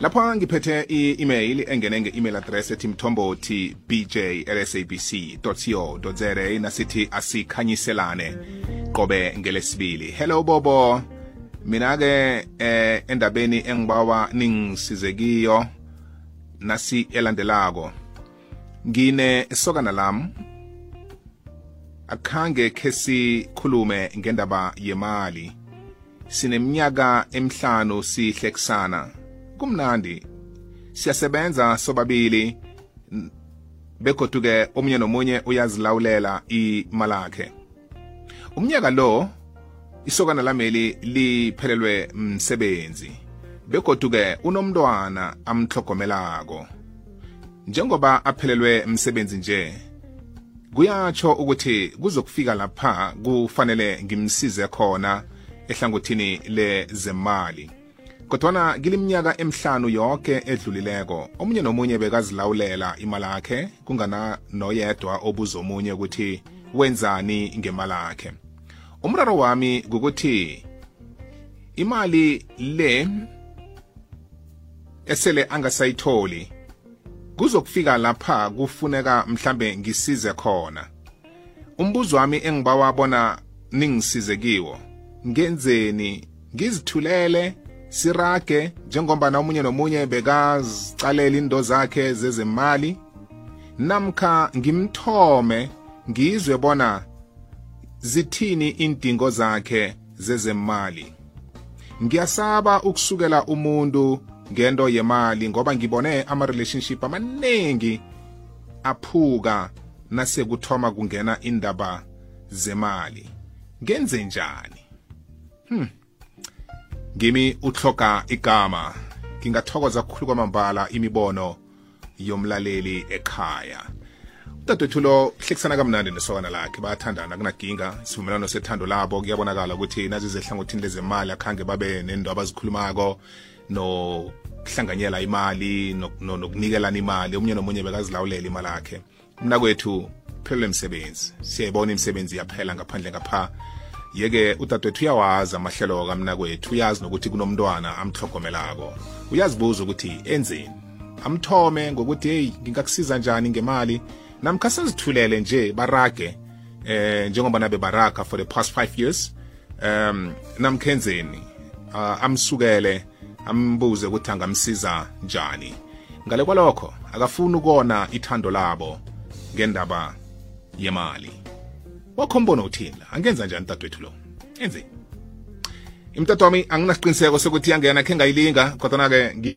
lapha ngiphethe i-email engene nge-email address ethi mthombothi bj lsabc co za nasithi asikhanyiselane qobe ngelesibili hello bobo mina-ke eh, endabeni engibawa ningisizekiyo nasi elandelako ngine sokana lam akhange khe sikhulume ngendaba yemali sineminyaka emihlanu sihlekisana kumnandi siyasebenza sobabili begoduke omunye nomunye uyazilawulela imalakhe umnyaka lo isokana lameli liphelelwe msebenzi begoduke unomntwana amhlogomelako njengoba aphelelwe msebenzi nje kuyatsho ukuthi kuzokufika lapha kufanele ngimsize khona ehlangothini lezemali kodwana kiliminyaka emhlanu yonke edlulileko omunye nomunye bekazilawulela imali yakhe kungana noyedwa obuza omunye ukuthi wenzani ngemali yakhe umraro wami kukuthi imali le esele angasayitholi kuzokufika lapha kufuneka mhlambe ngisize khona umbuzo wami engibawa bona ningisize kiwo ngenzeni ngizithulele sirage njengombana omunye nomunye bekazicalela into zakhe zezemali namkha ngimthome ngizwe bona zithini indingo zakhe zezemali ngiyasaba ukusukela umuntu ngento yemali ngoba ngibone ama-relationship amaningi aphuka nasekuthoma kungena indaba zemali ngenze njani hmm. ngimi uhloga igama ngingathokoza kukhulu kwamambala imibono yomlaleli ekhaya udadewethu lo hlekisana kamnandi nesokana lakhe bayathandana kunaginga isivumelwano sethando labo kuyabonakala ukuthi nazize ehlangothini lezemali akhange babe nento abazikhulumako nokuhlanganyela imali nokunikelana imali omunye nomunye bekazilawulela imali akhe mnakwethu phelele imisebenzi siyayibona imisebenzi iyaphela ngaphandle ngapha yeke udadewethu uyawazi amahlelo kamnakwethu uyazi nokuthi kunomntwana amhlogomelako uyazibuza ukuthi enzeni amthome ngokuthi heyi ngingakusiza njani ngemali namkha sazithulele nje barage eh njengoba nabe baraga for the past 5 years um namkhenzeni uh, amsukele ambuze ukuthi angamsiza njani ngale kwalokho akafuni ukona ithando labo ngendaba yemali wakho mbono uthini la angenza njani dadwethu lo enzeni imtato wami anginasiqiniseko sokuthi yangena khe ngayilinga kodwana-ke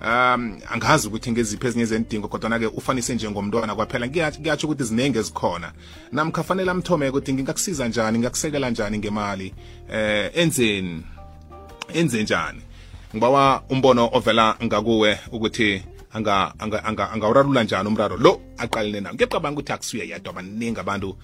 um angazi ukuthi ngeziphi ezinye zendingo kodwana-ke ufanise njengomntwana kwaphela kuyatsho ukuthi ziningi ezikhona namkha fanele amthome ukuthi ngingakusiza njani ngingakusekela njani ngemali eh enzeni enze njani ngibawa umbono ovela ngakuwe ukuthi angawurarula anga, anga, anga njani umraro lo aqalene nawo ngiyacabanga ukuthi akusuye yedwa baningi abantu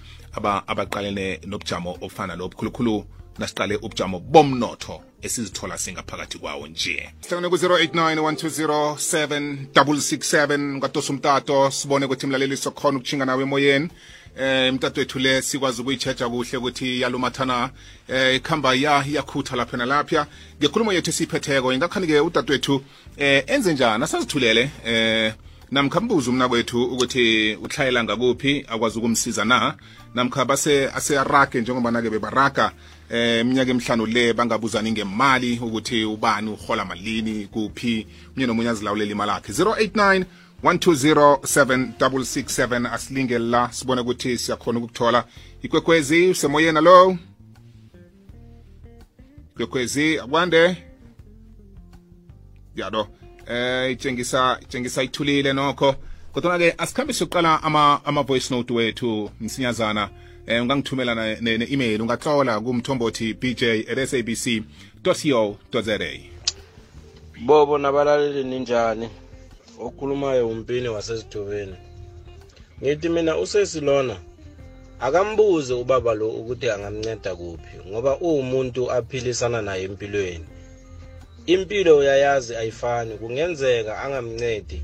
abaqalene nobujamo obufana lo bukhulukhulu nasiqale ubujamo bomnotho esizithola singaphakathi kwawo nje sihlangane ku-089 kwatosa umtato sibone ukuthi mlaleli sokhona ukuthinga nawe emoyeni eh imtato wethu le sikwazi ukuyitsheja kuhle ukuthi yalumathana eh ikhamba ya yakhutha lapha nalapha ngekhulumo yethu esiyiphetheko ingakhani-ke udadewethu eh enze njani asazithulele eh namkha mbuze umna kwethu ukuthi utlhayela ngakuphi akwazi ukumsiza na namkha base aseyarage njengoba nake bebaraga eh iminyaka emihlanu le bangabuzani ngemali ukuthi ubani uhola malini kuphi umunye nomunye azilawulela imali yakhe 089 1207667 asilinge la sibone ukuthi siyakhona ukuthola ikwekwezi usemoyeni alo ikwekwezi akwande yado eh itshengisa itshengisa ithulile nokho kodwa ke asikhambe siyoqala ama ama voice note wethu msinyazana eh ungangithumela ne-email ungatlola kumthombothi bj at sabc co za bobo nabalaleli ninjani okhulumayo umpini wasezidubeni ngithi mina usesi lona akambuze ubaba lo ukuthi angamnceda kuphi ngoba uwumuntu aphilisana naye empilweni impilo uyayazi ayifani kungenzeka angamncedi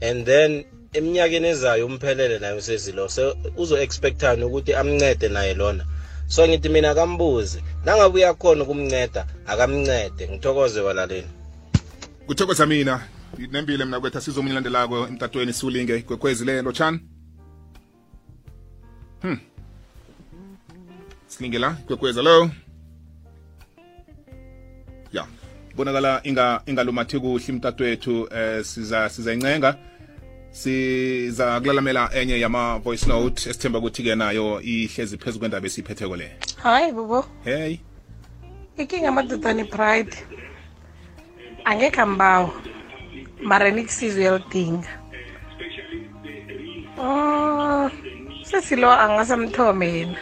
and then eminyakeni ezayo umphelele naye usezilo so uzo-expectani ukuthi amncede naye lona so ngithi mina akambuze nangabe uyakhona ukumnceda akamncede ngithokoze balaleni kuthokoza mina nembile mina kwethu asizomunye landelako emtatweni siwulinge kwekhwezi le lotshani Hmm. silingela kwekwezi hello ya bonakala inga ingalumathi kuhle imtatwethu eh siza siza incenga siza kulalamela enye yama voice note esithemba ukuthi ke nayo ihlezi phezu kwendaba esiphetheko le hayi bubo hey ikinga amadodana ipride angekhe ambawa mara nikusizo uyalidinga um sesilo angasamthome yena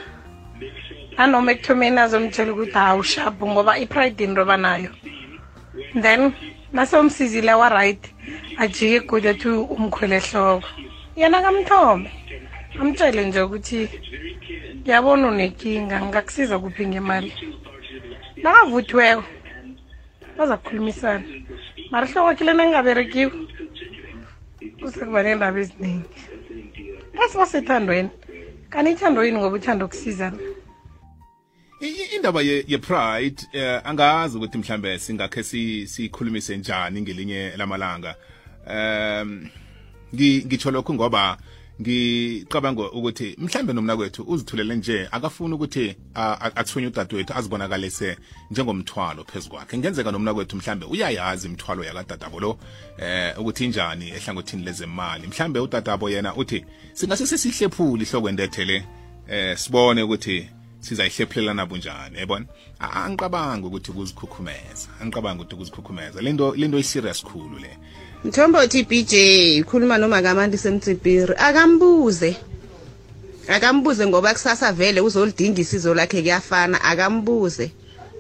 nanoma ekuthomeni azomtshela ukuthi hawu shabhu ngoba i-pride into abanayo then nasewumsizile wa-right ajike godi athi umkhwele ehloko yena kamthome amtshele nje ukuthi yabona unekinga ngakusiza kuphi ngemali nakavuthiweko bazakukhulumisana mara hloko kile nangingaberekiwe kusekuba neendaba eziningi kasibasethandweni kanti ithando yini ngoba uthanda ukusizana indaba ye-pride ye eh, angazi ukuthi mhlambe singakhe siyikhulumise njani ngelinye lamalanga um ngitsho lokhu ngoba ngicabanga ukuthi mhlambe nomna kwethu uzithulele nje akafuni ukuthi athunywe udadewethu azibonakalise njengomthwalo phezu kwakhe ngenzeka nomna kwethu mhlambe uyayazi imithwalo yakadadabo lo eh ukuthi injani ehlangothini lezemali mhlambe udadabo yena uthi singase sesihlephule ihloko entethe le eh sibone ukuthi sizayihlephulelana bunjani yabona angiqabanga ukuthi kuzikhukhumeza angiqabanga ukuthi kuzikhukhumeza lento lento iserious khulu le mthombo uthi bj ukhuluma nomakamandi semtsibiri akambuze akambuze ngoba kusasa vele uzolidinga isizo lakhe kuyafana akambuze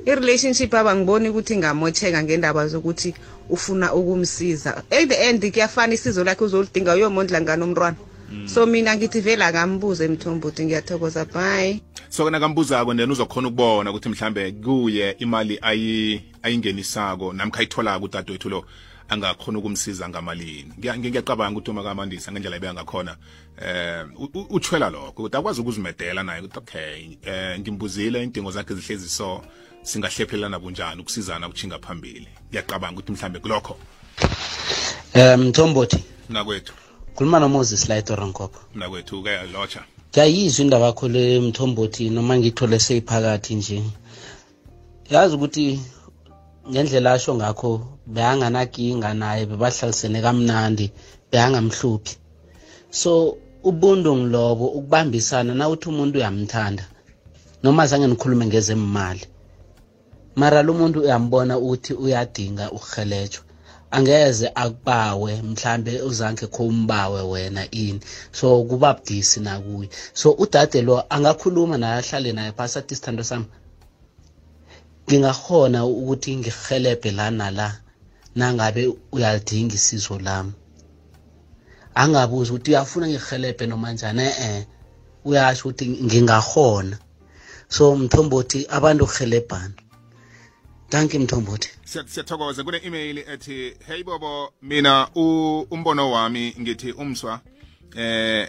i-relationship abangiboni ukuthi ngamotsheka ngendaba zokuthi ufuna ukumsiza at the end kuyafana isizo lakhe uzolidinga uyomondla ngani umntwana mm. so mina ngithi vele akambuze mthombuti ngiyathokoza bye so kena kambuzako then uzokhona ukubona ukuthi mhlambe kuye imali ayingenisako namkha ayitholako udadewethu lo angakhona ukumsiza ngamalini ngiyacabanga ukuthi umakamandisa ngendlela ebeyangakhona eh uthwela lokho ukuthi akwazi ukuzimedela naye ukuthi okay eh ngimbuzile indingo zakhe zihlezi so singahlephelana kunjani ukusizana kuchinga phambili ngiyacabanga ukuthi mhlambe kulokho eh mthombothi nakwethu khuluma nomoses light orankopo nakwethu ke locha ngiyayizwa indaba yakho le mthombothi noma ngithole seyiphakathi nje yazi ukuthi ngendlela asho ngakho beyanganakinga naye bebahlalisene kamnandi beyangamhluphi so ubuntu ngilobo ukubambisana nawuthi umuntu uyamthanda noma zange nikhulume ngezemali mara lo muntu uyambona ukuthi uyadinga ukuhelejwa angeze akubawe mhlambe uzange kho umbawe wena ini so kuba budisi nakuye so udade lo angakhuluma naye ahlale naye phasi athi sithando sami ngingahona ukuthi ngirhelebhe la nala nangabe uyalidinga isizo lami angabuzi ukuthi uyafuna ngirhelebhe noma njani e-e uyasho ukuthi ngingahona so mthombothi abantu rhelebhana danki mthombothi siyathokoza kune-email ethi hey bobo mina umbono wami ngithi umswa eh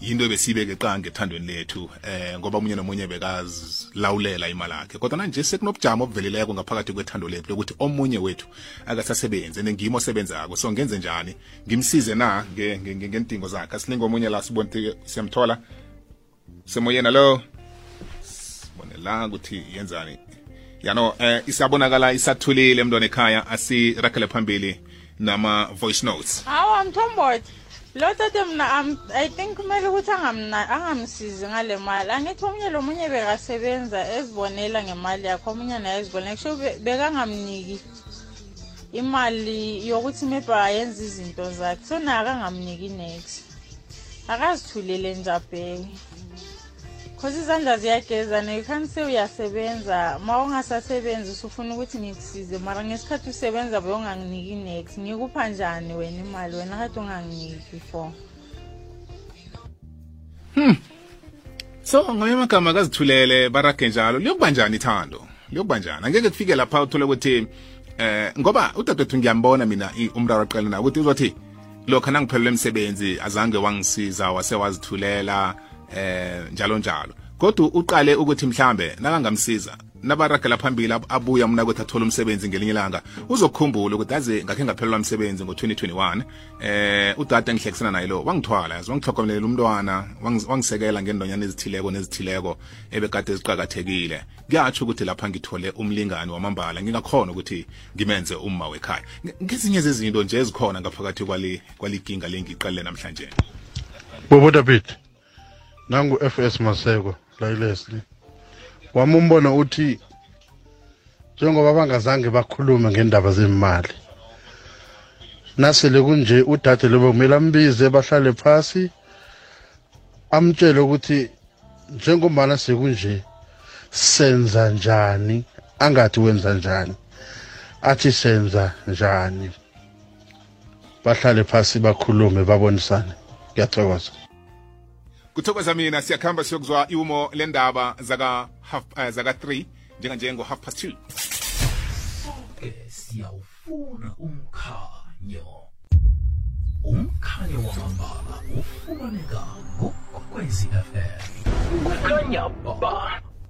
yinto ebesiyibeke qange ethandweni lethu eh ngoba omunye nomunye bekazilawulela imali yakhe kodwa nanje sekunobujamo obuveleleko ngaphakathi kwethando lethu lokuthi omunye wethu akasasebenzi nengimo osebenzako so ngenze njani ngimsize na ngentdingo zakhe asilinga omunye la sibonti siyamthola semoyena lo sibone la ukuthi yenzani yano eh isabonakala isathulile mntwana ekhaya asirakhele phambili nama-voice notes hawa mthombothi lo tata mna um, i think kumele ukuthi angamsizi ngale mali angithi omunye lo munye bekasebenza ezibonela ngemali yakho omunye naye ezibonela kusho bekangamniki imali yokuthi maybe ayenza izinto zakhe so naye akangamniki next akazithulele nje abheke khosi izandla ziyagezana you can't say uyasebenza ma ungasasebenzi usufuna ukuthi ngikusize mara ngesikhathi usebenza beyonganginiki next ngikupha njani wena imali wena kade unganginiki before hmm so ngamanye amagama kazithulele barage njalo liyokuba njani ithando liyokuba njani angeke kufike lapha uthole ukuthi eh ngoba udadewethu ngiyambona mina umraro aqale nawo ukuthi uzothi lokho nangiphelele emsebenzi azange wangisiza wase wazithulela eh njalo njalo kodwa uqale ukuthi mhlambe nakangamsiza nabaragela phambili abuya mna ukuthi athole umsebenzi ngelinye ilanga uzokukhumbula ukuthi aze ngakhe ngaphelelwa msebenzi ngo-2021 eh udade engihlekisana naye lo wangithwala yazi wangithogomelela umntwana wangisekela ngendonyana ezithileko nezithileko ebekade ziqakathekile kuyatsho ukuthi lapha ngithole umlingani wamambala ngingakhona ukuthi ngimenze umma wekhaya ngezinye zezinto nje ezikhona ngaphakathi kwali kwalikinga lengiqalile namhlanje bobo david nangu fs maseko layilesli wami umbono uthi njengoba bangazange bakhulume ngendaba zemali nasele kunje udade lobo kumele ambize bahlale phasi amtshele ukuthi njengombana sekunje senza njani angathi wenza njani athi senza njani bahlale phasi bakhulume babonisane ngiyathokoza kuthokoza mina siyakuhamba siyokuzwa iwumo lendaba zaka half uh, zaka 3 njenganje ngo half past 2 funa umkhanyo umkhanyo wamambala ufumaneka kukwekwezi fm kukhanya ba